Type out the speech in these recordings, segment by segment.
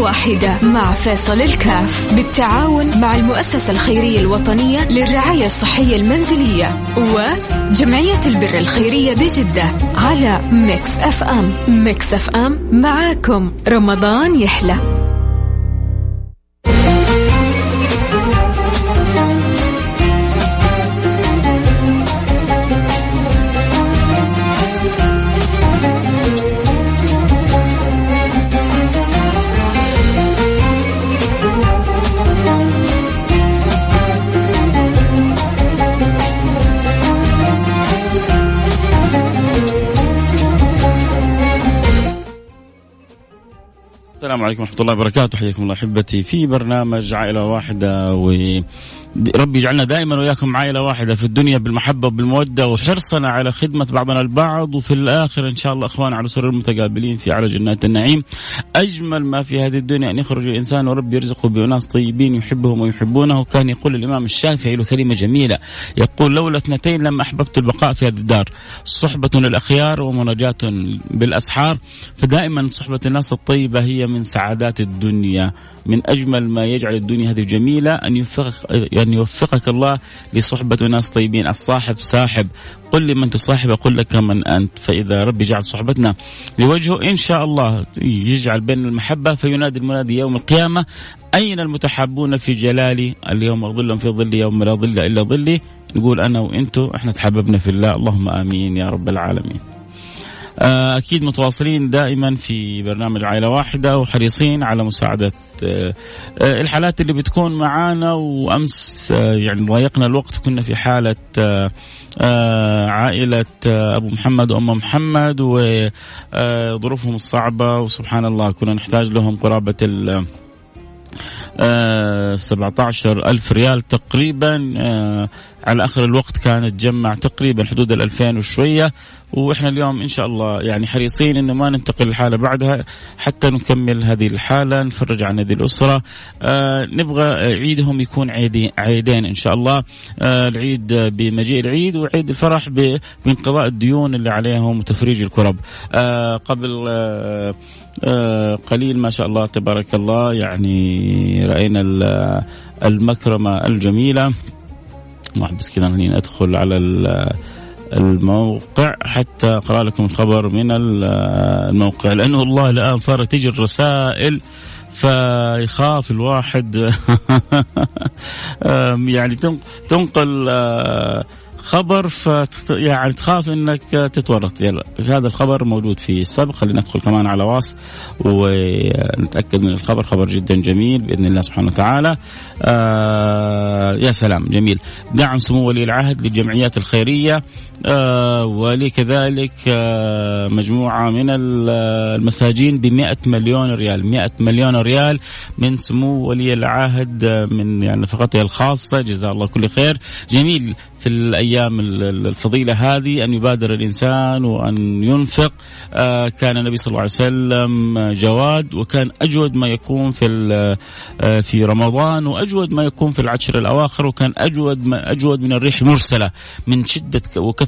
واحدة مع فيصل الكاف بالتعاون مع المؤسسة الخيرية الوطنية للرعاية الصحية المنزلية وجمعية البر الخيرية بجدة على Mix FM. Mix FM معاكم. رمضان يحلى. السلام عليكم ورحمة الله وبركاته. حياكم الله أحبتي في برنامج عائلة واحدة و ربي يجعلنا دائما وياكم عائلة واحدة في الدنيا بالمحبة وبالمودة وحرصنا على خدمة بعضنا البعض وفي الآخر إن شاء الله أخوان على سرر متقابلين في أعلى جنات النعيم. أجمل ما في هذه الدنيا أن يخرج الإنسان وربي يرزقه بأناس طيبين يحبهم ويحبونه. كان يقول الإمام الشافعي له كلمة جميلة يقول لولا اثنتين لما أحببت البقاء في هذه الدار. صحبة للأخيار ومناجاة بالأسحار. فدائما صحبة الناس الطيبة هي من سعادات الدنيا. من أجمل ما يجعل الدنيا هذه جميلة أن يوفقك أن يوفقك الله لصحبة ناس طيبين. الصاحب ساحب قل لي من تصاحب أقول لك من أنت. فإذا ربي جعل صحبتنا لوجهه إن شاء الله يجعل بين المحبة فينادي المنادي يوم القيامة أين المتحابون في جلالي؟ اليوم أظلهم في ظلي يوم لا ظل إلا ظلي. نقول أنا وأنتو إحنا تحببنا في الله. اللهم آمين يا رب العالمين. أكيد متواصلين دائما في برنامج عائلة واحدة وحريصين على مساعدة آه، آه، الحالات اللي بتكون معانا. وأمس يعني ضايقنا الوقت كنا في حالة عائلة أبو محمد وأم محمد وظروفهم الصعبة. وسبحان الله كنا نحتاج لهم قرابة ال 17 ألف ريال تقريبا على آخر الوقت كانت تجمع تقريبا حدود ال 2000 وشوية وإحنا اليوم إن شاء الله يعني حريصين إنه ما ننتقل للحاله بعدها حتى نكمل هذه الحالة نفرج عن هذه الأسرة. آه نبغى عيدهم يكون عيدين عيدين إن شاء الله. آه العيد بمجيء العيد وعيد الفرح بانقضاء الديون اللي عليهم وتفريج الكرب. آه قبل آه آه قليل ما شاء الله تبارك الله يعني رأينا المكرمة الجميلة. واحد بس كذا أدخل على الموقع حتى أقرأ لكم الخبر من الموقع لأنه والله الآن صارت تجي الرسائل فيخاف الواحد. يعني تنقل خبر فت يعني تخاف إنك تتورط. يلا هذا الخبر موجود في السابق. خلينا ندخل كمان على واس ونتأكد من الخبر. خبر جدا جميل بإذن الله سبحانه وتعالى. آه يا سلام جميل. دعم سمو ولي العهد للجمعيات الخيرية. آه ولكذلك آه مجموعة من المساجين ب مليون ريال. 100 مليون ريال من سمو ولي العهد من يعني نفقته الخاصة. جزاه الله كل خير. جميل في الأيام الفضيلة هذه أن يبادر الإنسان وأن ينفق. آه كان النبي صلى الله عليه وسلم جواد وكان أجود ما يكون في آه في رمضان وأجود ما يكون في العشر الأواخر وكان أجود ما أجود من الريح المرسله من شدة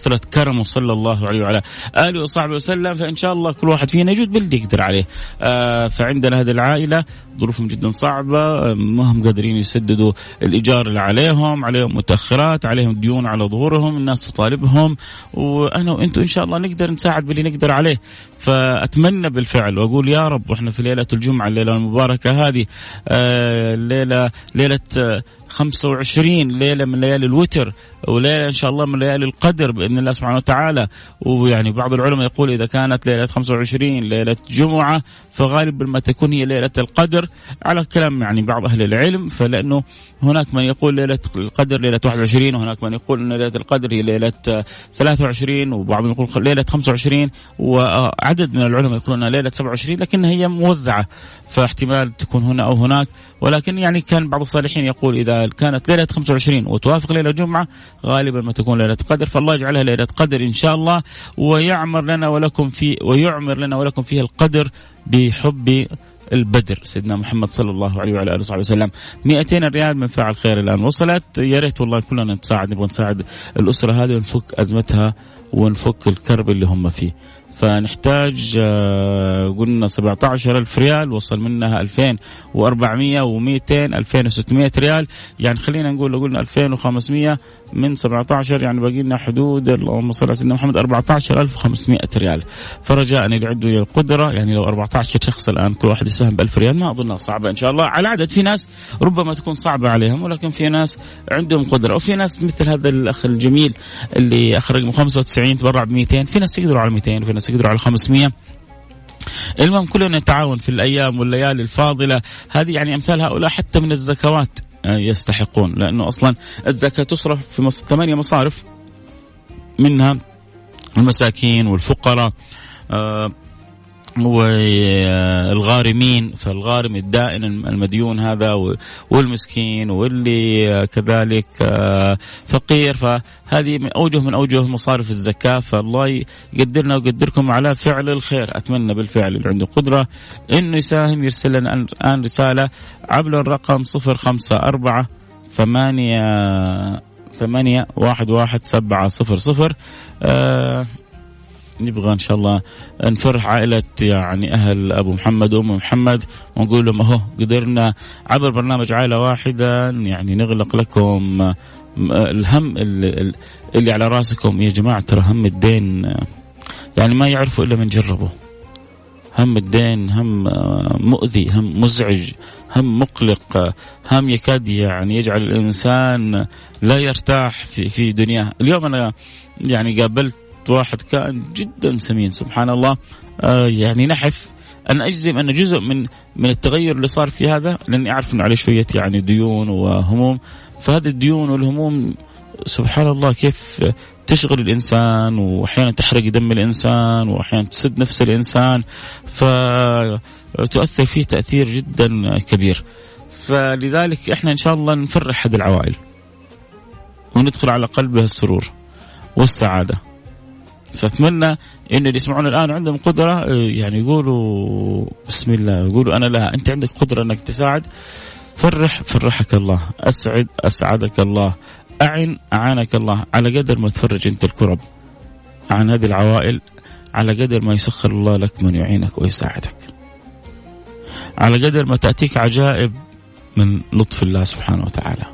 وكثره كرمه صلى الله عليه وعلى آله وصحبه وسلم. فإن شاء الله كل واحد فينا يجود باللي يقدر عليه. آه فعندنا هذه العائلة ظروفهم جدا صعبة ما هم قادرين يسددوا الإيجار اللي عليهم عليهم متأخرات عليهم ديون على ظهورهم الناس تطالبهم. وأنا وأنتم إن شاء الله نقدر نساعد باللي نقدر عليه. فأتمنى بالفعل وأقول يا رب وإحنا في ليلة الجمعة الليلة المباركة هذه آه ليلة ليلة آه 25 ليلة من ليالي الوتر وليلة إن شاء الله من ليالي القدر بإذن الله سبحانه وتعالى. ويعني بعض العلماء يقول إذا كانت ليلة 25 ليلة جمعة فغالبا ما تكون هي ليلة القدر. على كلام يعني بعض أهل العلم فلأنه هناك من يقول ليلة القدر ليلة 21 وهناك من يقول إن ليلة القدر هي ليلة 23 وبعضهم يقول ليلة 25 وعدد من العلماء يقولون ليلة 27 لكنها هي موزعة فاحتمال تكون هنا أو هناك. ولكن يعني كان بعض الصالحين يقول إذا كانت ليلة 25 وتوافق ليلة جمعة غالبا ما تكون ليلة قدر. فالله يجعلها ليلة قدر إن شاء الله ويعمر لنا ولكم في ويعمر لنا ولكم فيها القدر بحب البدر. سيدنا محمد صلى الله عليه وعلى آله وصحبه وسلم. 200 ريال من فاعل خير الآن وصلت. يا ريت والله كلنا نتساعد نبغى نساعد الأسرة هذه ونفك أزمتها ونفك الكرب اللي هم فيه. فنحتاج آه، قلنا 17 ألف ريال وصل منها 2400 و200 2600 ريال. يعني خلينا نقول قلنا 2500 من 17 يعني باقي لنا حدود اللهم صل على سيدنا محمد 14500 ريال. فرجاء اللي عنده القدرة يعني لو 14 شخص الآن كل واحد يساهم ب 1000 ريال ما أظنها صعبة إن شاء الله. على عدد في ناس ربما تكون صعبة عليهم ولكن في ناس عندهم قدرة وفي ناس مثل هذا الأخ الجميل اللي أخرج من 95 تبرع ب 200 في ناس يقدروا على 200 وفي ناس يقدروا على 500 المهم كلنا نتعاون في الأيام والليالي الفاضلة. هذه يعني أمثال هؤلاء حتى من الزكوات آه، يستحقون. لأنه أصلا الزكاة تصرف في ثمانية مصارف منها المساكين والفقراء. آه، والغارمين فالغارم الدائن المديون هذا والمسكين واللي كذلك آه، فقير. فهذه أوجه من أوجه مصارف الزكاة. فالله يقدرنا ويقدركم على فعل الخير. أتمنى بالفعل اللي عنده قدرة إنه يساهم يرسل لنا الان رسالة عبر الرقم 054 ثمانية ثمانية واحد واحد سبعة صفر صفر. آه نبغى إن شاء الله نفرح عائلة يعني أهل أبو محمد وأم محمد ونقول لهم أهو قدرنا عبر برنامج عائلة واحدة يعني نغلق لكم الهم اللي, اللي على راسكم. يا جماعة ترى هم الدين يعني ما يعرفوا إلا من جربوا. هم الدين هم مؤذي هم مزعج هم مقلق هم يكاد يعني يجعل الإنسان لا يرتاح في في دنياه. اليوم أنا يعني قابلت واحد كائن جدا سمين. سبحان الله آه يعني نحف. أنا أجزم أن جزء من من التغير اللي صار في هذا لأني أعرف إنه عليه شوية يعني ديون وهموم. فهذه الديون والهموم سبحان الله كيف تشغل الإنسان واحيانا تحرق دم الإنسان واحيانا تسد نفس الإنسان. فتؤثر فيه تأثير جدا كبير. فلذلك إحنا إن شاء الله نفرح هذه العوائل وندخل على قلبها السرور والسعادة. اتمنى ان اللي يسمعون الآن عندهم قدرة آه، يعني يقولوا بسم الله يقولوا أنا لها. أنت عندك قدرة إنك تساعد. فرح فرحك الله. أسعد أسعدك الله. أعن أعانك الله. على قدر ما تفرج أنت الكرب. عن هذه العوائل على قدر ما يسخر الله لك من يعينك ويساعدك. على قدر ما تأتيك عجائب من لطف الله سبحانه وتعالى.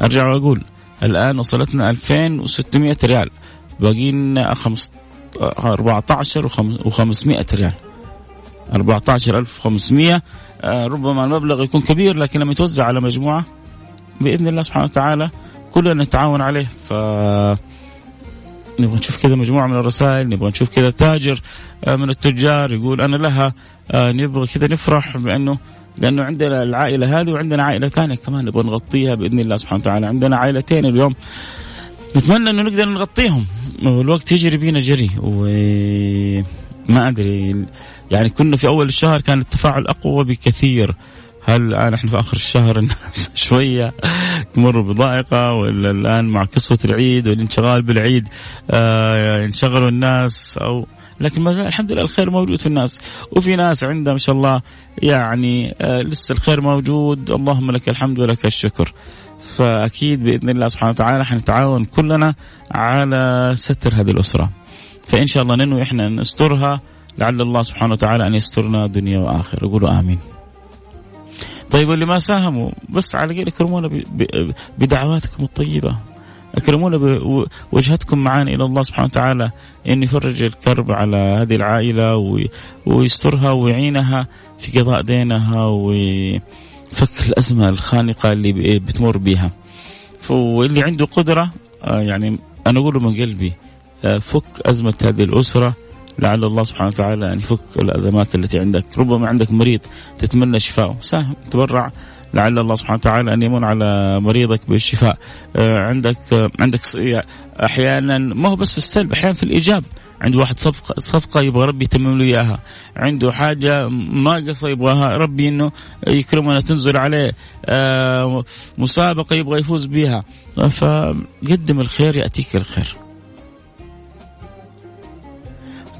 أرجع وأقول الآن وصلتنا 2600 ريال. باقي لنا 14 و500 ريال. 14500 آه، ربما المبلغ يكون كبير لكن لما يتوزع على مجموعة بإذن الله سبحانه وتعالى كلنا نتعاون عليه. ف نبغى نشوف كذا مجموعة من الرسائل نبغى نشوف كذا تاجر آه، من التجار يقول أنا لها آه، نبغى كذا نفرح بأنه لأنه عندنا العائلة هذه وعندنا عائلة ثانية كمان نبغى نغطيها بإذن الله سبحانه وتعالى. عندنا عائلتين اليوم. نتمنى إنه نقدر نغطيهم. والوقت يجري بينا جري وما أدري. يعني كنا في أول الشهر كان التفاعل أقوى بكثير. هل الآن إحنا في آخر الشهر الناس شوية تمر بضائقة ولا الآن مع قصه العيد والانشغال بالعيد آه انشغلوا الناس أو لكن ما زال الحمد لله الخير موجود في الناس. وفي ناس عندها ما شاء الله يعني آه لسه الخير موجود. اللهم لك الحمد ولك الشكر. فأكيد بإذن الله سبحانه وتعالى حنتعاون كلنا على ستر هذه الأسرة. فإن شاء الله ننوي إحنا نسترها لعل الله سبحانه وتعالى أن يسترنا دنيا وآخرة، قولوا آمين. طيب واللي ما ساهموا بس على الأقل اكرمونا بدعواتكم الطيبة. اكرمونا بوجهتكم معانا إلى الله سبحانه وتعالى إن يفرج الكرب على هذه العائلة ويسترها ويعينها في قضاء دينها وي فك الأزمة الخانقة اللي بتمر بها واللي عنده قدرة آه، يعني أنا أقوله من قلبي آه، فك أزمة هذه الأسرة لعل الله سبحانه وتعالى أن يفك الأزمات التي عندك. ربما عندك مريض تتمنى شفاءه ساهم تبرع. لعل الله سبحانه وتعالى أن يمن على مريضك بالشفاء. آه، عندك عندك أحيانا ما هو بس في السلب أحيانا في الإيجاب. عنده واحد صفقة, صفقة يبغى ربي يتمم له إياها. عنده حاجة ناقصة يبغاها ربي إنه يكرمنا تنزل عليه آه مسابقة يبغى يفوز بها فقدم الخير يأتيك الخير.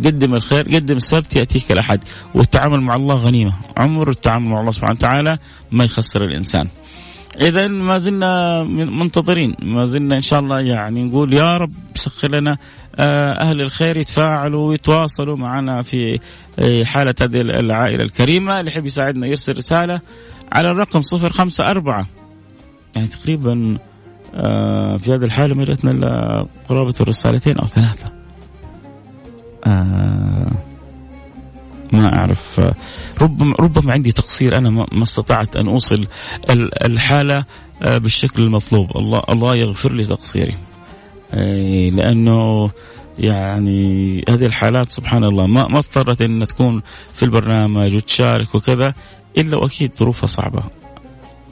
قدم الخير قدم السبت يأتيك الأحد. والتعامل مع الله غنيمة. عمر التعامل مع الله سبحانه وتعالى ما يخسر الإنسان. اذا ما زلنا منتظرين. ما زلنا إن شاء الله يعني نقول يا رب سخر لنا أهل الخير يتفاعلوا ويتواصلوا معنا في آه، حالة هذه العائلة الكريمة. اللي يحب يساعدنا يرسل رسالة على الرقم 054 يعني تقريبا آه، في هذه الحالة ما جاتنا إلا قرابة الرسالتين أو ثلاثة. ما أعرف. ربما ربما عندي تقصير. أنا ما استطعت أن أوصل الحالة آه، بالشكل المطلوب. الله الله يغفر لي تقصيري. لأنه يعني هذه الحالات سبحان الله ما ما اضطرت إن تكون في البرنامج وتشارك وكذا إلا وأكيد ظروفها صعبة.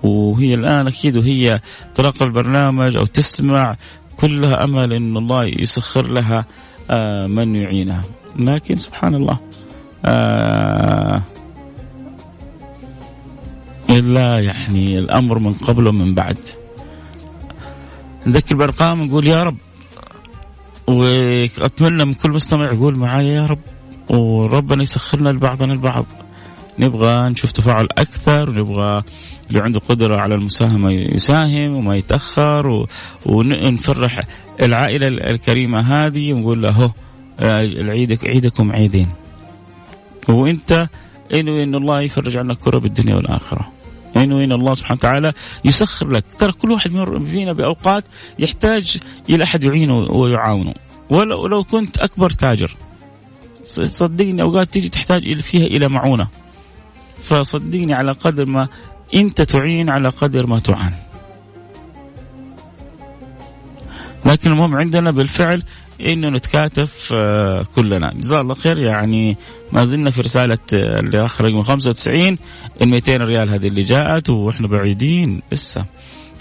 وهي الآن أكيد وهي تراقب البرنامج أو تسمع كلها أمل إن الله يسخر لها آه، من يعينها. لكن سبحان الله آه إلا يعني الأمر من قبل ومن بعد. نذكر بأرقام نقول يا رب. وأتمنى من كل مستمع يقول معايا يا رب. وربنا يسخرنا لبعضنا البعض. نبغى نشوف تفاعل أكثر ونبغى اللي عنده قدرة على المساهمة يساهم وما يتأخر ونفرح العائلة الكريمة هذه ونقول له عيدك عيدكم عيدين. وإنت انوي إن الله يفرج عنك كرب الدنيا والآخرة. انوي ان الله سبحانه وتعالى يسخر لك. ترى كل واحد فينا بأوقات يحتاج إلى أحد يعينه ويعاونه. ولو لو كنت أكبر تاجر صدقني أوقات تيجي تحتاج فيها إلى معونة. فصدقني على قدر ما أنت تعين على قدر ما تعان. لكن المهم عندنا بالفعل إنه نتكاتف آه، كلنا. جزاه الله خير. يعني ما زلنا في رسالة آه، اللي اخر رقم 95 ال 200 ريال هذه اللي جاءت وإحنا بعيدين لسه.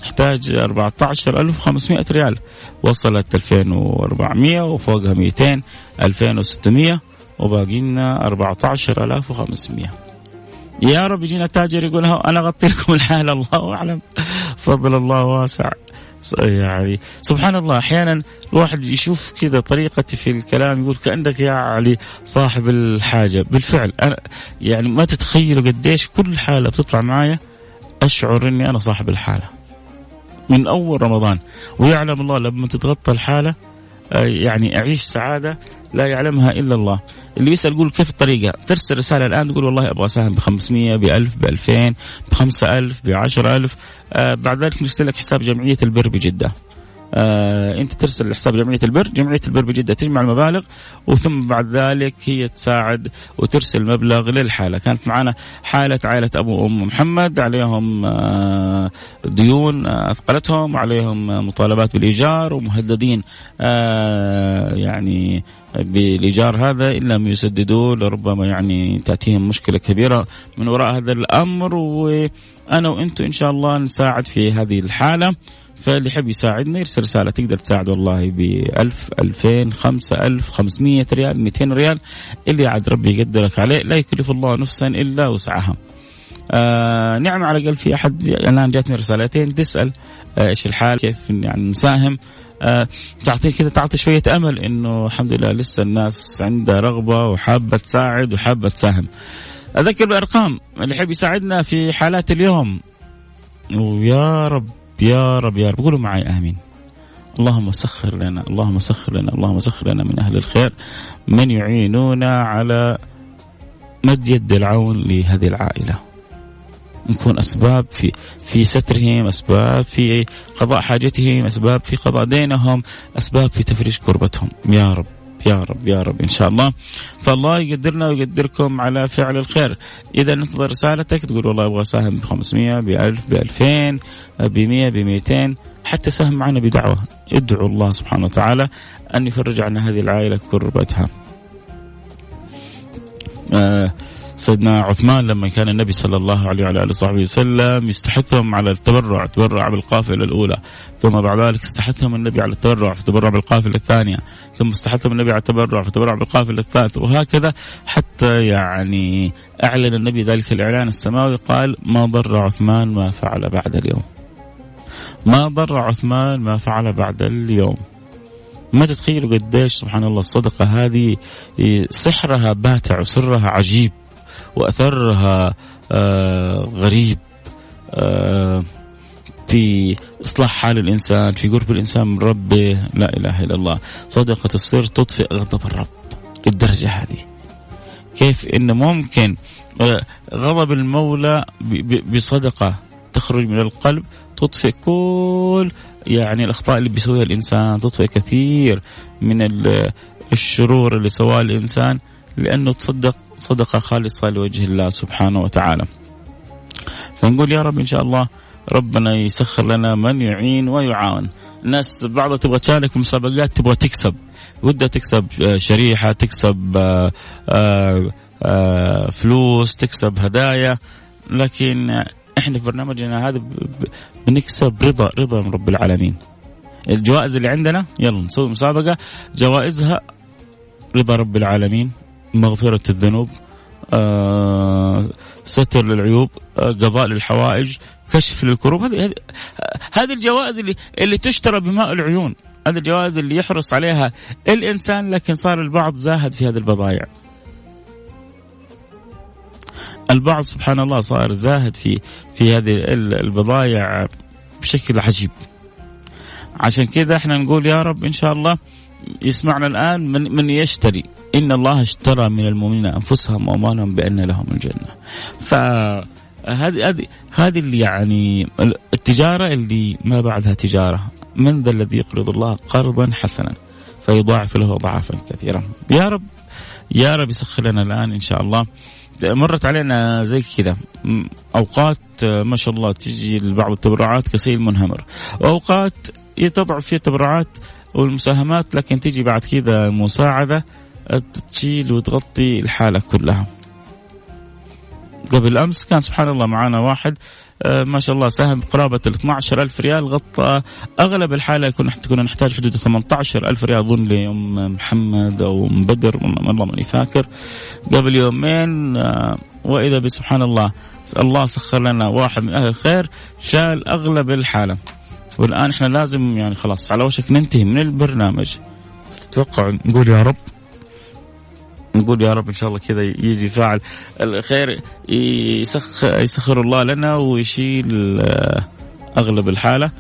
نحتاج 14500 ريال. وصلت 2400 وفوقها 200 2600 وباقي لنا 14500 يا رب يجينا تاجر يقول أنا أغطي لكم الحال الله أعلم. فضل الله واسع. يعني سبحان الله أحيانا الواحد يشوف كذا طريقتي في الكلام يقول كأنك يا علي صاحب الحاجة. بالفعل أنا يعني ما تتخيلوا قديش كل حالة بتطلع معايا أشعر إني أنا صاحب الحالة. من أول رمضان. ويعلم الله لما تتغطى الحالة يعني أعيش سعادة لا يعلمها إلا الله. اللي بيسأل يقول كيف الطريقة؟ ترسل رسالة الآن تقول والله أبغى أساهم ب 500 ب 1000 ب 2000 ب 5000 ب 10000 آه بعد ذلك نرسل لك حساب جمعية البر بجدة. آه انت ترسل لحساب جمعية البر، جمعية البر بجدة تجمع المبالغ وثم بعد ذلك هي تساعد وترسل مبلغ للحالة، كانت معنا حالة عائلة أبو أم محمد عليهم آه ديون آه، أثقلتهم، عليهم مطالبات بالإيجار ومهددين آه يعني بالإيجار هذا إن لم يسددوا لربما يعني تأتيهم مشكلة كبيرة من وراء هذا الأمر. وأنا وأنتم إن شاء الله نساعد في هذه الحالة. فاللي يحب يساعدنا يرسل رسالة تقدر تساعد والله ب 1000 2000 5000 500 ريال 200 ريال اللي عاد ربي يقدرك عليه لا يكلف الله نفسا إلا وسعها. آه نعم على الأقل في أحد الآن جاتني رسالتين تسأل آه، إيش الحال كيف يعني نساهم آه تعطي كذا تعطي شوية أمل إنه الحمد لله لسه الناس عندها رغبة وحابة تساعد وحابة تساهم. أذكر بأرقام اللي يحب يساعدنا في حالات اليوم. ويا رب. يا رب يا رب قولوا معي آمين. اللهم سخر لنا اللهم سخر لنا اللهم سخر لنا من أهل الخير. من يعينونا على مد يد العون لهذه العائلة. نكون أسباب في في سترهم، أسباب في قضاء حاجتهم، أسباب في قضاء دينهم، أسباب في تفريج كربتهم، يا رب. يا رب يا رب إن شاء الله. فالله يقدرنا ويقدركم على فعل الخير. إذا ننتظر رسالتك تقول والله أبغى أساهم ب 500 ب 1000 ب 2000 ب 100 ب 200 حتى ساهم معنا بدعوة. ادعوا الله سبحانه وتعالى أن يفرج عنا هذه العائلة كربتها. آه سيدنا عثمان لما كان النبي صلى الله عليه وعلى آله وصحبه وسلم يستحثهم على التبرع، التبرع بالقافلة الأولى، ثم بعد ذلك استحثهم النبي على التبرع في التبرع بالقافلة الثانية، ثم استحثهم النبي على التبرع في التبرع بالقافلة الثالثة، وهكذا حتى يعني أعلن النبي ذلك الإعلان السماوي قال ما ضر عثمان ما فعل بعد اليوم. ما ضر عثمان ما فعل بعد اليوم. ما تتخيلوا قديش سبحان الله الصدقة هذه سحرها باتع وسرها عجيب وأثرها آه غريب آه في إصلاح حال الإنسان في قرب الإنسان من ربه. لا إله إلا الله. صدقة السر تطفئ غضب الرب للدرجة هذه. كيف إن ممكن آه، غضب المولى بصدقة تخرج من القلب تطفئ كل يعني الأخطاء اللي بيسويها الإنسان تطفئ كثير من الشرور اللي سواها الإنسان. لأنه تصدق صدقة خالصة لوجه الله سبحانه وتعالى. فنقول يا رب إن شاء الله ربنا يسخر لنا من يعين ويعاون. الناس بعضها تبغى تشارك مسابقات تبغى تكسب. ودها تكسب آه، شريحة تكسب آه، آه، فلوس تكسب هدايا. لكن إحنا في برنامجنا هذا بنكسب رضا رضا من رب العالمين. الجوائز اللي عندنا يلا نسوي مسابقة. جوائزها رضا رب العالمين. مغفرة الذنوب آه، ستر للعيوب آه، قضاء للحوائج كشف للكروب. هذه هذه الجوائز اللي اللي تشترى بماء العيون. هذه الجوائز اللي يحرص عليها الإنسان لكن صار البعض زاهد في هذه البضائع البعض سبحان الله صار زاهد في في هذه البضائع بشكل عجيب. عشان كذا إحنا نقول يا رب إن شاء الله يسمعنا الآن من من يشتري. إن الله اشترى من المؤمنين أنفسهم وأموالهم بأن لهم الجنة. ف هذه هذه اللي يعني التجارة اللي ما بعدها تجارة. من ذا الذي يقرض الله قرضا حسنا فيضاعف له اضعافا كثيره يا رب يا رب يسخر لنا الآن إن شاء الله. مرت علينا زي كذا. أوقات ما شاء الله تجي بعض التبرعات كسيل منهمر. وأوقات تضعف في التبرعات والمساهمات لكن تجي بعد كذا مساعدة. تشيل وتغطي الحالة كلها. قبل أمس كان سبحان الله معنا واحد آه، ما شاء الله ساهم بقرابة ال 12 ألف ريال غطى أغلب الحالة يكون كنا نحتاج حدود 18 ألف ريال أظن لأم محمد أو أم بدر والله ماني فاكر. قبل يومين آه، وإذا بسبحان الله الله سخر لنا واحد من أهل الخير شال أغلب الحالة. والآن إحنا لازم يعني خلاص على وشك ننتهي من البرنامج. تتوقع نقول يا رب؟ نقول يا رب إن شاء الله كذا يجي فاعل. الخير يسخر, يسخر الله لنا ويشيل آه، أغلب الحالة.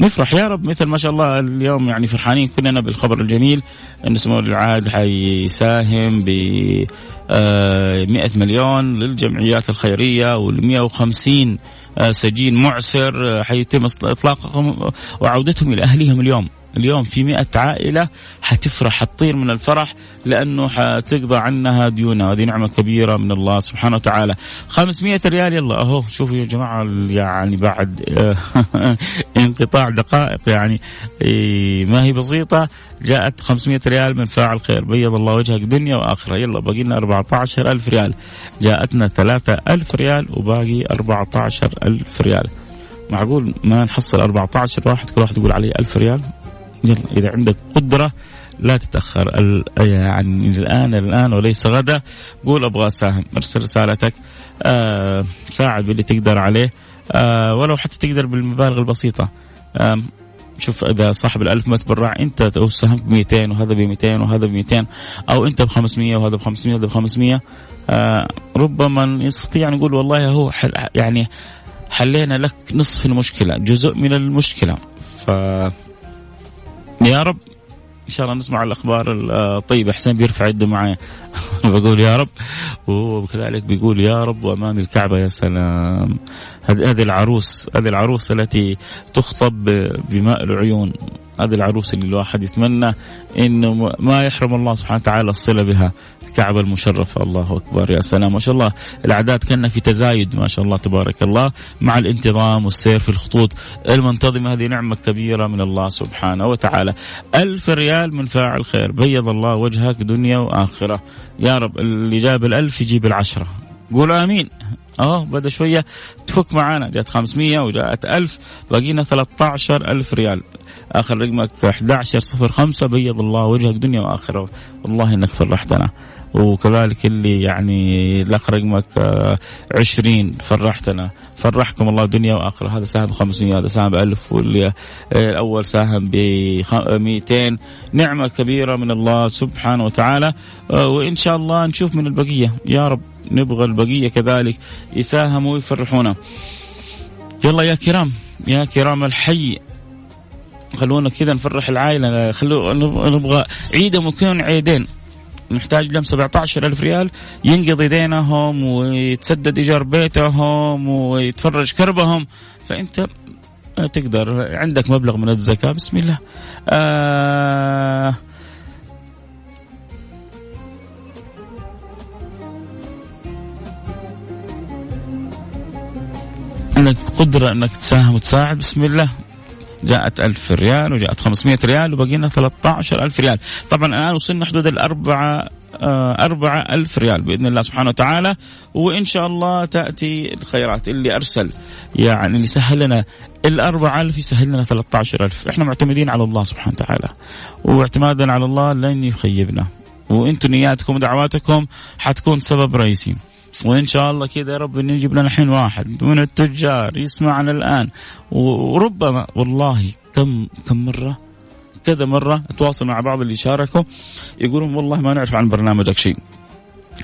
نفرح يا رب مثل ما شاء الله اليوم يعني فرحانين كلنا بالخبر الجميل إن سمو العاد حيساهم ب 100 آه، مليون للجمعيات الخيرية وال 150 آه، سجين معسر حيتم إطلاقهم وعودتهم إلى أهليهم اليوم. اليوم في مئة عائلة حتفرح حتطير من الفرح لأنه حتقضى عنها ديونها. هذه نعمة كبيرة من الله سبحانه وتعالى. 500 ريال يلا أهو شوفوا يا جماعة يعني بعد انقطاع دقائق يعني إيه، ما هي بسيطة. جاءت 500 ريال من فاعل خير. بيض الله وجهك دنيا وآخرة. يلا باقي لنا 14 ألف ريال. جاءتنا 3 ألف ريال وباقي 14 ألف ريال. معقول ما نحصل 14 واحد؟ كل واحد يقول عليه ألف ريال؟ يلا إذا عندك قدرة لا تتأخر. يعني الآن الآن وليس غدا. قول أبغى اساهم أرسل رسالتك. آه ساعد باللي تقدر عليه. آه ولو حتى تقدر بالمبالغ البسيطة. آه شوف إذا صاحب الألف ما تبرع أنت ساهمت ب 200 وهذا ب 200 وهذا ب 200 أو أنت ب 500 وهذا ب 500 وهذا ب 500 آه ربما نستطيع نقول والله هو حل يعني حلينا لك نصف المشكلة جزء من المشكلة. ف يا رب. إن شاء الله نسمع الأخبار الطيبه حسين بيرفع يده معايا بقول يا رب. وكذلك بيقول يا رب وامام الكعبة يا سلام. هذه العروس هذه العروس التي تخطب بماء العيون. هذه العروس اللي الواحد يتمنى إنه ما يحرم الله سبحانه وتعالى الصلة بها. الكعبة المشرفة. الله أكبر. يا سلام. ما شاء الله. الأعداد كان في تزايد. ما شاء الله. تبارك الله. مع الانتظام والسير في الخطوط المنتظمة. هذه نعمة كبيرة من الله سبحانه وتعالى. ألف ريال من فاعل خير. بيض الله وجهك دنيا وآخرة. يا رب. اللي جاب الألف يجيب العشرة. قولوا آمين. اهو بدا شوية تفك معانا. جات 500 وجاءت 1000 باقينا 13000 ريال. آخر رقمك 1105 بيض الله وجهك دنيا وآخرة. والله إنك فرحتنا. وكذلك اللي يعني لك رقمك 20 فرحتنا. فرحكم الله دنيا وآخرة. هذا ساهم ب 500 هذا ساهم ب 1000 واللي الأول ساهم ب 200 نعمة كبيرة من الله سبحانه وتعالى. وإن شاء الله نشوف من البقية. يا رب نبغى البقية كذلك يساهموا ويفرحونا. يلا يا كرام يا كرام الحي. خلونا كذا نفرح العائلة. خلو نبغى عيدهم يكون عيدين. نحتاج لهم 17 ألف ريال ينقضي دينهم ويتسدد إيجار بيتهم ويتفرج كربهم. فأنت تقدر عندك مبلغ من الزكاة بسم الله. آه عندك قدرة أنك تساهم وتساعد بسم الله. جاءت ألف ريال وجاءت 500 ريال وبقينا لنا 13 ألف ريال. طبعا الآن وصلنا حدود الأربعة آه، أربعة ألف ريال بإذن الله سبحانه وتعالى. وإن شاء الله تأتي الخيرات اللي أرسل يعني اللي سهل لنا. الأربعة ألف يسهل لنا 13 ألف. إحنا معتمدين على الله سبحانه وتعالى. واعتمادا على الله لن يخيبنا. وأنتم نياتكم ودعواتكم حتكون سبب رئيسي. وإن شاء الله كذا يا رب نجيب لنا الحين واحد من التجار يسمعنا الآن. وربما والله كم كم مرة؟ كذا مرة أتواصل مع بعض اللي شاركوا يقولون والله ما نعرف عن برنامجك شيء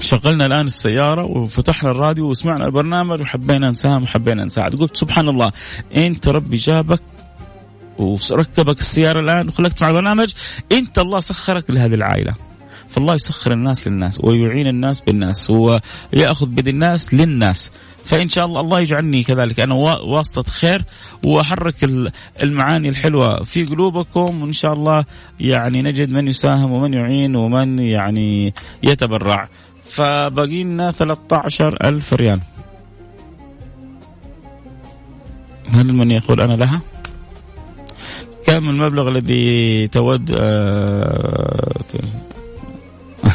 شغلنا الآن السيارة وفتحنا الراديو وسمعنا البرنامج وحبينا نساهم وحبينا نساعد. قلت سبحان الله أنت ربي جابك وركبك السيارة الآن وخلك تسمع البرنامج أنت الله سخرك لهذه العائلة. فالله يسخر الناس للناس ويعين الناس بالناس ويأخذ بيد الناس للناس. فإن شاء الله الله يجعلني كذلك. أنا واسطة خير وأحرك المعاني الحلوة في قلوبكم وإن شاء الله يعني نجد من يساهم ومن يعين ومن يعني يتبرع. فبقي لنا 13 ألف ريال. هل من يقول أنا لها؟ كم المبلغ الذي تود آه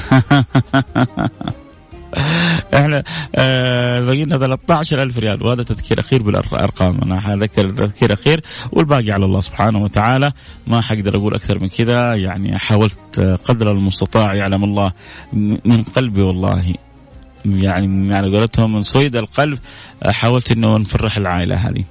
إحنا آه بقينا 13000 ريال وهذا تذكير أخير بالأرقام. أنا حذكر تذكير أخير والباقي على الله سبحانه وتعالى. ما حقدر أقول أكثر من كذا. يعني حاولت قدر المستطاع يعلم الله من قلبي والله. يعني يعني قولتهم من صيد القلب حاولت إنه نفرح العائلة هذه.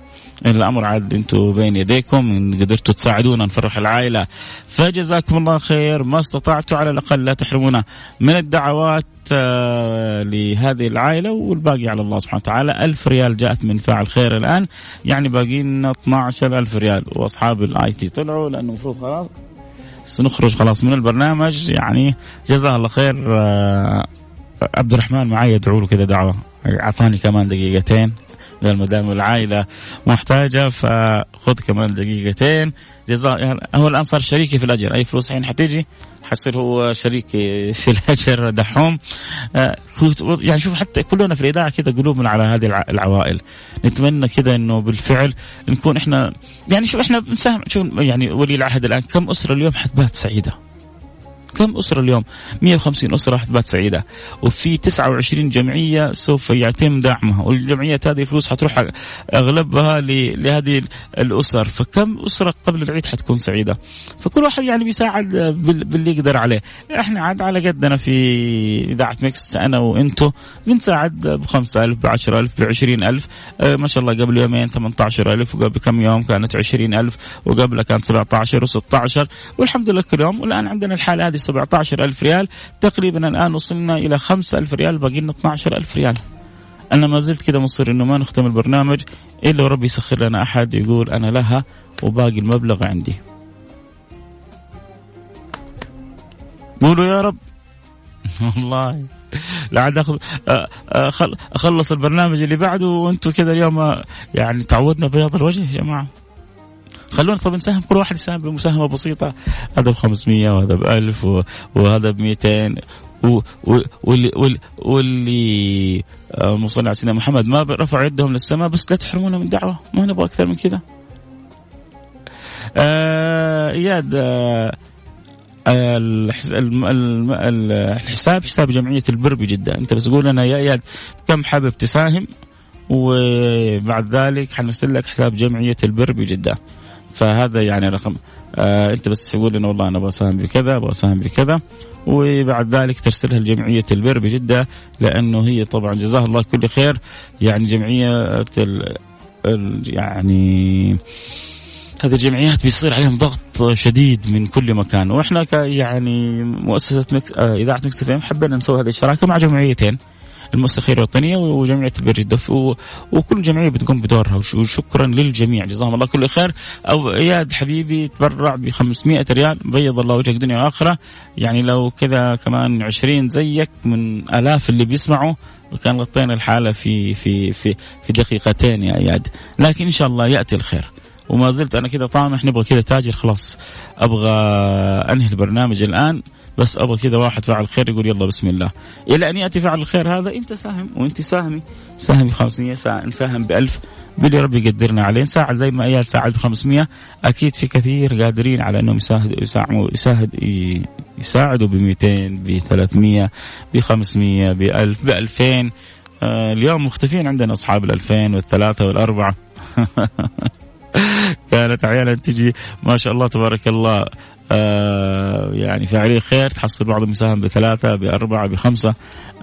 الأمر عاد أنتم بين يديكم إن قدرتوا تساعدونا نفرح العائلة. فجزاكم الله خير. ما استطعتوا على الأقل لا تحرمونا من الدعوات آه، لهذه العائلة والباقي على الله سبحانه وتعالى. ألف ريال جاءت من فاعل خير الآن. يعني باقي لنا 12 ألف ريال. وأصحاب ال IT طلعوا لأنه المفروض خلاص سنخرج خلاص من البرنامج. يعني جزاه الله خير آه، عبد الرحمن معي يدعو له كذا دعوة. أعطاني كمان دقيقتين. قال ما دام العائله محتاجة فخذ كمان دقيقتين. جزاء يعني هو الآن صار شريكي في الأجر. أي فلوس الحين حتيجي؟ حصير هو شريكي في الأجر دحوم. آه، يعني شوف حتى كلنا في الإذاعة كذا قلوبنا على هذه العوائل. نتمنى كذا إنه بالفعل نكون إحنا يعني شوف إحنا بنساهم شوف يعني ولي العهد الآن كم أسرة اليوم؟ حتبات سعيدة. كم أسرة اليوم؟ 150 أسرة حتبات سعيدة. وفي 29 جمعية سوف يتم دعمها. والجمعيات هذه فلوس حتروح أغلبها لهذه الأسر. فكم أسرة قبل العيد حتكون سعيدة؟ فكل واحد يعني بيساعد باللي يقدر عليه. إحنا عاد على قدنا في إذاعة Mix أنا وإنتو بنساعد ب 5000 ب 10000 ب 20000 أه ما شاء الله قبل يومين 18000 وقبل كم يوم كانت 20000 وقبلها كانت 17 و16 والحمد لله كل يوم. والآن عندنا الحالة هذه 17 ألف ريال. تقريبا الآن وصلنا إلى 5 ألف ريال باقي لنا 12 ألف ريال. أنا ما زلت كذا مصر إنه ما نختم البرنامج إلا وربي يسخر لنا أحد يقول أنا لها وباقي المبلغ عندي. قولوا يا رب. والله. لا عاد اخذ أخلص البرنامج اللي بعده وأنتم كذا اليوم يعني تعودنا بياض الوجه يا جماعة. خلونا طب نساهم كل واحد يساهم بمساهمة بسيطة. هذا ب 500 وهذا ب 1000 وهذا ب 200 واللي واللي, صل على سيدنا محمد ما رفعوا يدهم للسماء بس لا تحرمونا من دعوة. ما نبغى أكثر من كذا. آه إياد آه الحساب حساب جمعية البر بجده أنت بس قول لنا يا إياد كم حابب تساهم؟ وبعد ذلك حنرسل لك حساب جمعية البر بجده فهذا يعني رقم آه أنت بس تقول لنا والله أنا أبغى أساهم بكذا أبغى أساهم بكذا. وبعد ذلك ترسلها لجمعية البر بجدة لأنه هي طبعا جزاها الله كل خير. يعني جمعية ال يعني هذه الجمعيات بيصير عليهم ضغط شديد من كل مكان. وإحنا يعني مؤسسة Mix... آه إذاعة Mix حبينا نسوي هذه الشراكه مع جمعيتين. المؤسسه الخيريه الوطنيه وجمعيه البر جده وكل جمعية بتقوم بدورها. وشكرا للجميع. جزاهم الله كل خير. أبو إياد حبيبي تبرع ب 500 ريال. بيض الله وجهك دنيا وآخرة. يعني لو كذا كمان 20 زيك من آلاف اللي بيسمعوا كان غطينا الحالة في في في في دقيقتين يا إياد. لكن إن شاء الله يأتي الخير. وما زلت أنا كذا طامح نبغى كذا تاجر خلاص. أبغى أنهي البرنامج الآن بس أبغى كذا واحد فعل خير يقول يلا بسم الله. إلى أن يأتي فعل الخير هذا أنت ساهم وأنت ساهمي. ساهم ب 500 نساهم ب 1000 باللي ربي يقدرنا عليه نساعد زي ما اياد ساعد ب 500 أكيد في كثير قادرين على أنهم يساعدوا يساعدوا يساعد يساعدوا ب 200 ب 300 ب 500 ب 1000 ب 2000 آه اليوم مختفين عندنا أصحاب ال 2000 والثلاثة والأربعة. كانت أحيانا تجي. ما شاء الله تبارك الله آه يعني فاعلين خير. تحصل بعضهم يساهم بثلاثة بأربعة بخمسة.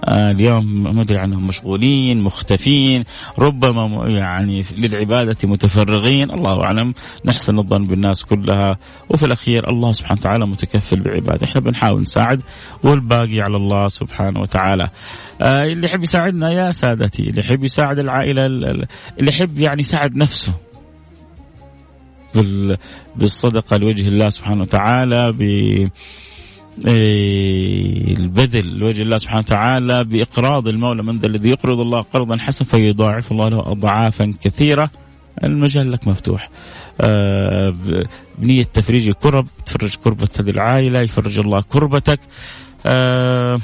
آه اليوم ما أدري عنهم مشغولين مختفين. ربما يعني للعبادة متفرغين. الله أعلم. نحسن الظن بالناس كلها. وفي الأخير الله سبحانه وتعالى متكفل بعباده. إحنا بنحاول نساعد والباقي على الله سبحانه وتعالى. آه اللي يحب يساعدنا يا سادتي اللي يحب يساعد العائلة اللي يحب يعني يساعد نفسه. بالصدقة لوجه الله سبحانه وتعالى ب إيه، البذل لوجه الله سبحانه وتعالى بإقراض المولى من ذا الذي يقرض الله قرضا حسنا فيضاعف الله له أضعافا كثيرة. المجال لك مفتوح. آه بنية تفريج الكرب تفرج كربة هذه العائلة يفرج الله كربتك. آه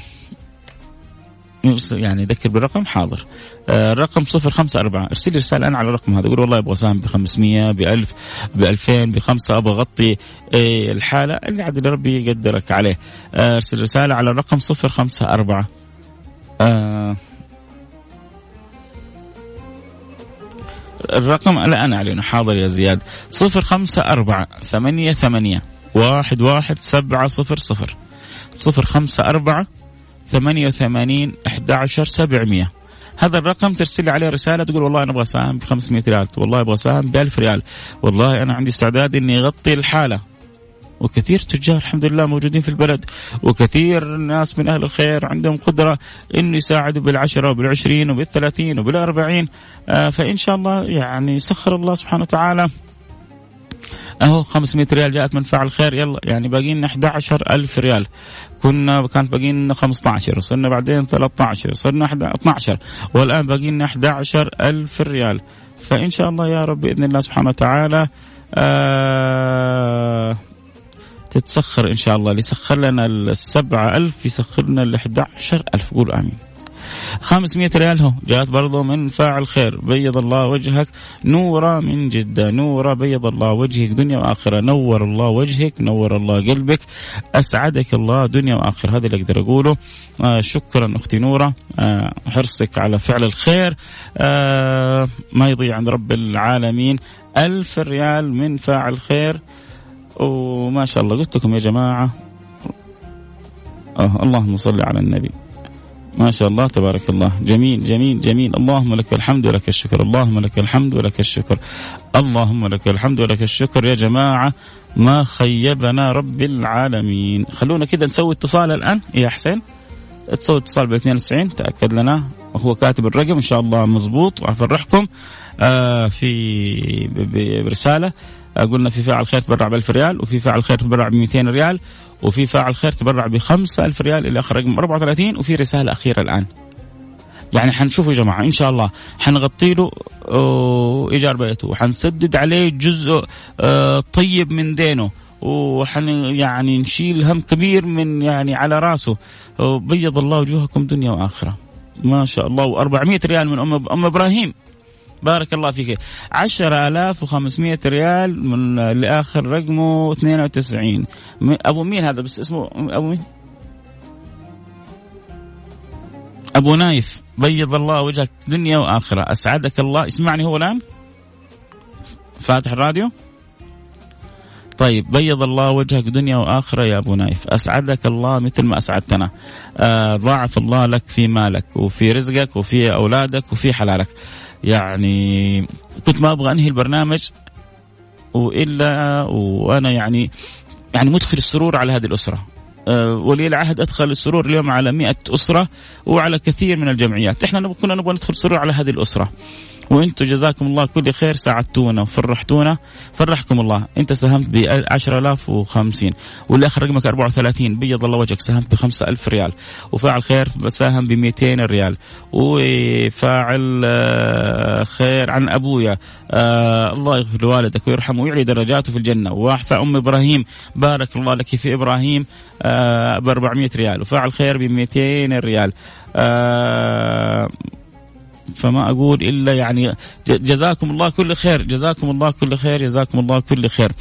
يعني ذكر بالرقم حاضر. آه رقم صفر خمسة أربعة. ارسل لي رسالة أنا على الرقم هذا. قول والله أبغى سهم ب 500 ب 1000 ب 2000 بخمسة. أبغى أغطي آه الحالة اللي عاد ربي يقدرك عليه. آه ارسل رسالة على الرقم صفر خمسة أربعة. آه الرقم لا أنا أعلنه حاضر يا زياد. صفر خمسة أربعة ثمانية ثمانية واحد واحد سبعة صفر صفر. صفر خمسة أربعة 88 11 700 هذا الرقم ترسل لي عليه رسالة تقول والله أنا أبغى اساهم ب 500 ريال والله أبغى اساهم ب 1000 ريال. والله أنا عندي استعداد إني أغطي الحالة. وكثير تجار الحمد لله موجودين في البلد. وكثير ناس من أهل الخير عندهم قدرة إنه يساعدوا بالعشرة وبالعشرين وبالثلاثين وبالأربعين. آه فإن شاء الله يعني سخر الله سبحانه وتعالى أهو 500 ريال جاءت من فعل خير يلا يعني باقي لنا 11000 ريال. كنا كانت باقي لنا 15 وصلنا بعدين 13 صرنا 12 والآن باقي لنا 11000 ريال. فإن شاء الله يا رب بإذن الله سبحانه وتعالى آه تتسخر إن شاء الله. اللي يسخر لنا السبعة ألف يسخر لنا ال 11000 قول آمين. 500 ريال هو. جاءت برضو من فاعل خير. بيض الله وجهك نورة من جدة. نورة بيض الله وجهك دنيا وآخرة. نور الله وجهك نور الله قلبك. أسعدك الله دنيا وآخرة. هذا اللي أقدر أقوله. آه شكرا أختي نورة. آه حرصك على فعل الخير. آه ما يضيع عند رب العالمين. ألف ريال من فاعل خير. وما شاء الله قلت لكم يا جماعة. آه اللهم صل على النبي. ما شاء الله تبارك الله. جميل جميل جميل. اللهم لك الحمد ولك الشكر. اللهم لك الحمد ولك الشكر. اللهم لك الحمد ولك الشكر يا جماعة. ما خيبنا رب العالمين. خلونا كذا نسوي اتصال الآن. يا حسين؟ تسوي اتصال ب 92 تأكد لنا. وهو كاتب الرقم. إن شاء الله مزبوط وأفرحكم. آه في برسالة. قلنا في فاعل خير تبرع ب 1000 ريال وفي فاعل خير تبرع ب 200 ريال وفي فاعل خير تبرع ب 5000 ريال إلى آخر رقم 34 وفي رسالة أخيرة الآن. يعني حنشوف يا جماعة إن شاء الله حنغطي له إيجار بيته وحنسدد عليه جزء طيب من دينه وحن يعني نشيل هم كبير من يعني على راسه. بيض الله وجوهكم دنيا وآخرة. ما شاء الله و400 ريال من أم أم إبراهيم. بارك الله فيك. 10500 ريال من لآخر رقمه 92 أبو مين هذا؟ بس اسمه أبو مين؟ أبو نايف. بيض الله وجهك دنيا وآخرة. أسعدك الله. اسمعني هو الآن. فاتح الراديو. طيب بيض الله وجهك دنيا وآخرة يا أبو نايف. أسعدك الله مثل ما أسعدتنا. آه ضاعف الله لك في مالك وفي رزقك وفي أولادك وفي حلالك. يعني كنت ما أبغى أنهي البرنامج وإلا وأنا يعني يعني مدخل السرور على هذه الأسرة. آه، ولي العهد أدخل السرور اليوم على مئة أسرة وعلى كثير من الجمعيات، إحنا كنا نبغى ندخل سرور على هذه الأسرة. وأنتم جزاكم الله كل خير ساعدتونا وفرحتونا فرحكم الله. انت ساهمت ب 10050 واللي آخر رقمك 34 بيض الله وجهك ساهمت ب 5000 ريال. وفاعل خير ساهم ب 200 ريال. وفاعل آه، خير عن أبويا آه الله يغفر لوالدك ويرحمه ويعلي درجاته في الجنة. وفاء أم إبراهيم بارك الله لك في إبراهيم آه ب 400 ريال. وفاعل خير ب 200 ريال. آه فما أقول إلا يعني جزاكم الله كل خير جزاكم الله كل خير جزاكم الله كل خير.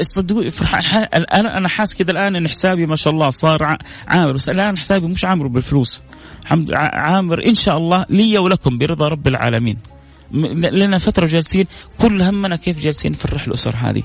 صدقوا فرحان أنا أنا حاس كذا الآن إن حسابي ما شاء الله صار عامر بس الآن حسابي مش عامر بالفلوس. عامر إن شاء الله لي ولكم برضا رب العالمين. لنا فترة جالسين كل همنا كيف جالسين نفرح الأسر هذه.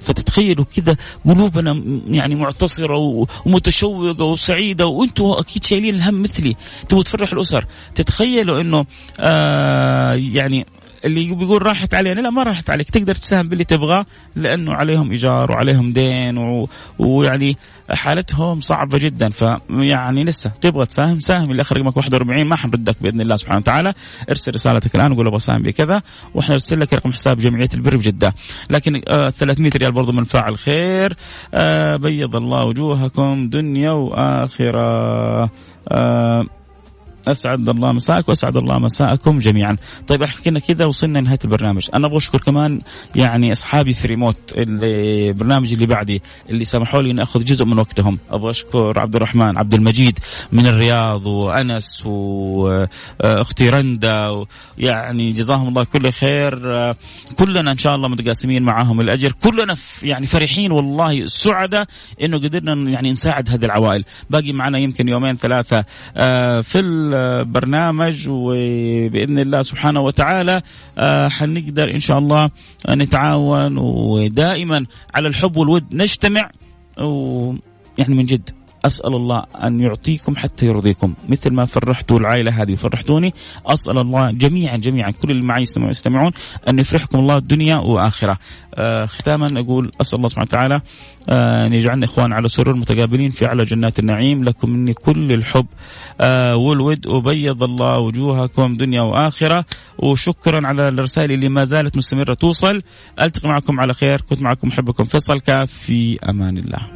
فتتخيلوا كذا قلوبنا يعني معتصرة ومتشوقة وسعيدة وأنتم أكيد شايلين الهم مثلي. تبغوا تفرح الأسر. تتخيلوا أنه آه يعني اللي بيقول راحت علينا. لا ما راحت عليك. تقدر تساهم باللي تبغاه لأنه عليهم إيجار وعليهم دين و... ويعني حالتهم صعبة جدا. فيعني لسه تبغى تساهم ساهم اللي آخر رقمك 41 ما حنردك بإذن الله سبحانه وتعالى. ارسل رسالتك الآن وقول أبغى أساهم بكذا. وإحنا نرسل لك رقم حساب جمعية البر بجدة. لكن آه 300 ريال برضو من فاعل خير. آه بيض الله وجوهكم دنيا وآخرة. آه أسعد الله مساءك وأسعد الله مساءكم جميعا. طيب احكينا كذا وصلنا لنهاية البرنامج، أنا أبغى اشكر كمان يعني أصحابي في ريموت البرنامج اللي بعدي اللي سمحوا لي إني أخذ جزء من وقتهم، أبغى أشكر عبد الرحمن عبد المجيد من الرياض وأنس وأختي رندا يعني جزاهم الله كل خير. كلنا إن شاء الله متقاسمين معاهم الأجر، كلنا يعني فرحين والله سعداء إنه قدرنا يعني نساعد هذه العوائل، باقي معنا يمكن يومين ثلاثة. آه، في برنامج وبإذن الله سبحانه وتعالى آه، حنقدر إن شاء الله نتعاون ودائما على الحب والود نجتمع ويعني من جد. أسأل الله أن يعطيكم حتى يرضيكم. مثل ما فرحتوا العائلة هذه وفرحتوني أسأل الله جميعا جميعا كل اللي معي يستمعون أن يفرحكم الله الدنيا وآخرة. آه ختاما أقول أسأل الله سبحانه وتعالى آه أن يجعلنا إخوان على سرور متقابلين في أعلى جنات النعيم. لكم مني كل الحب. آه والود وبيض الله وجوهكم دنيا وآخرة. وشكرا على الرسائل اللي ما زالت مستمرة توصل. ألتقي معكم على خير. كنت معكم محبكم فيصل. كاف في أمان الله.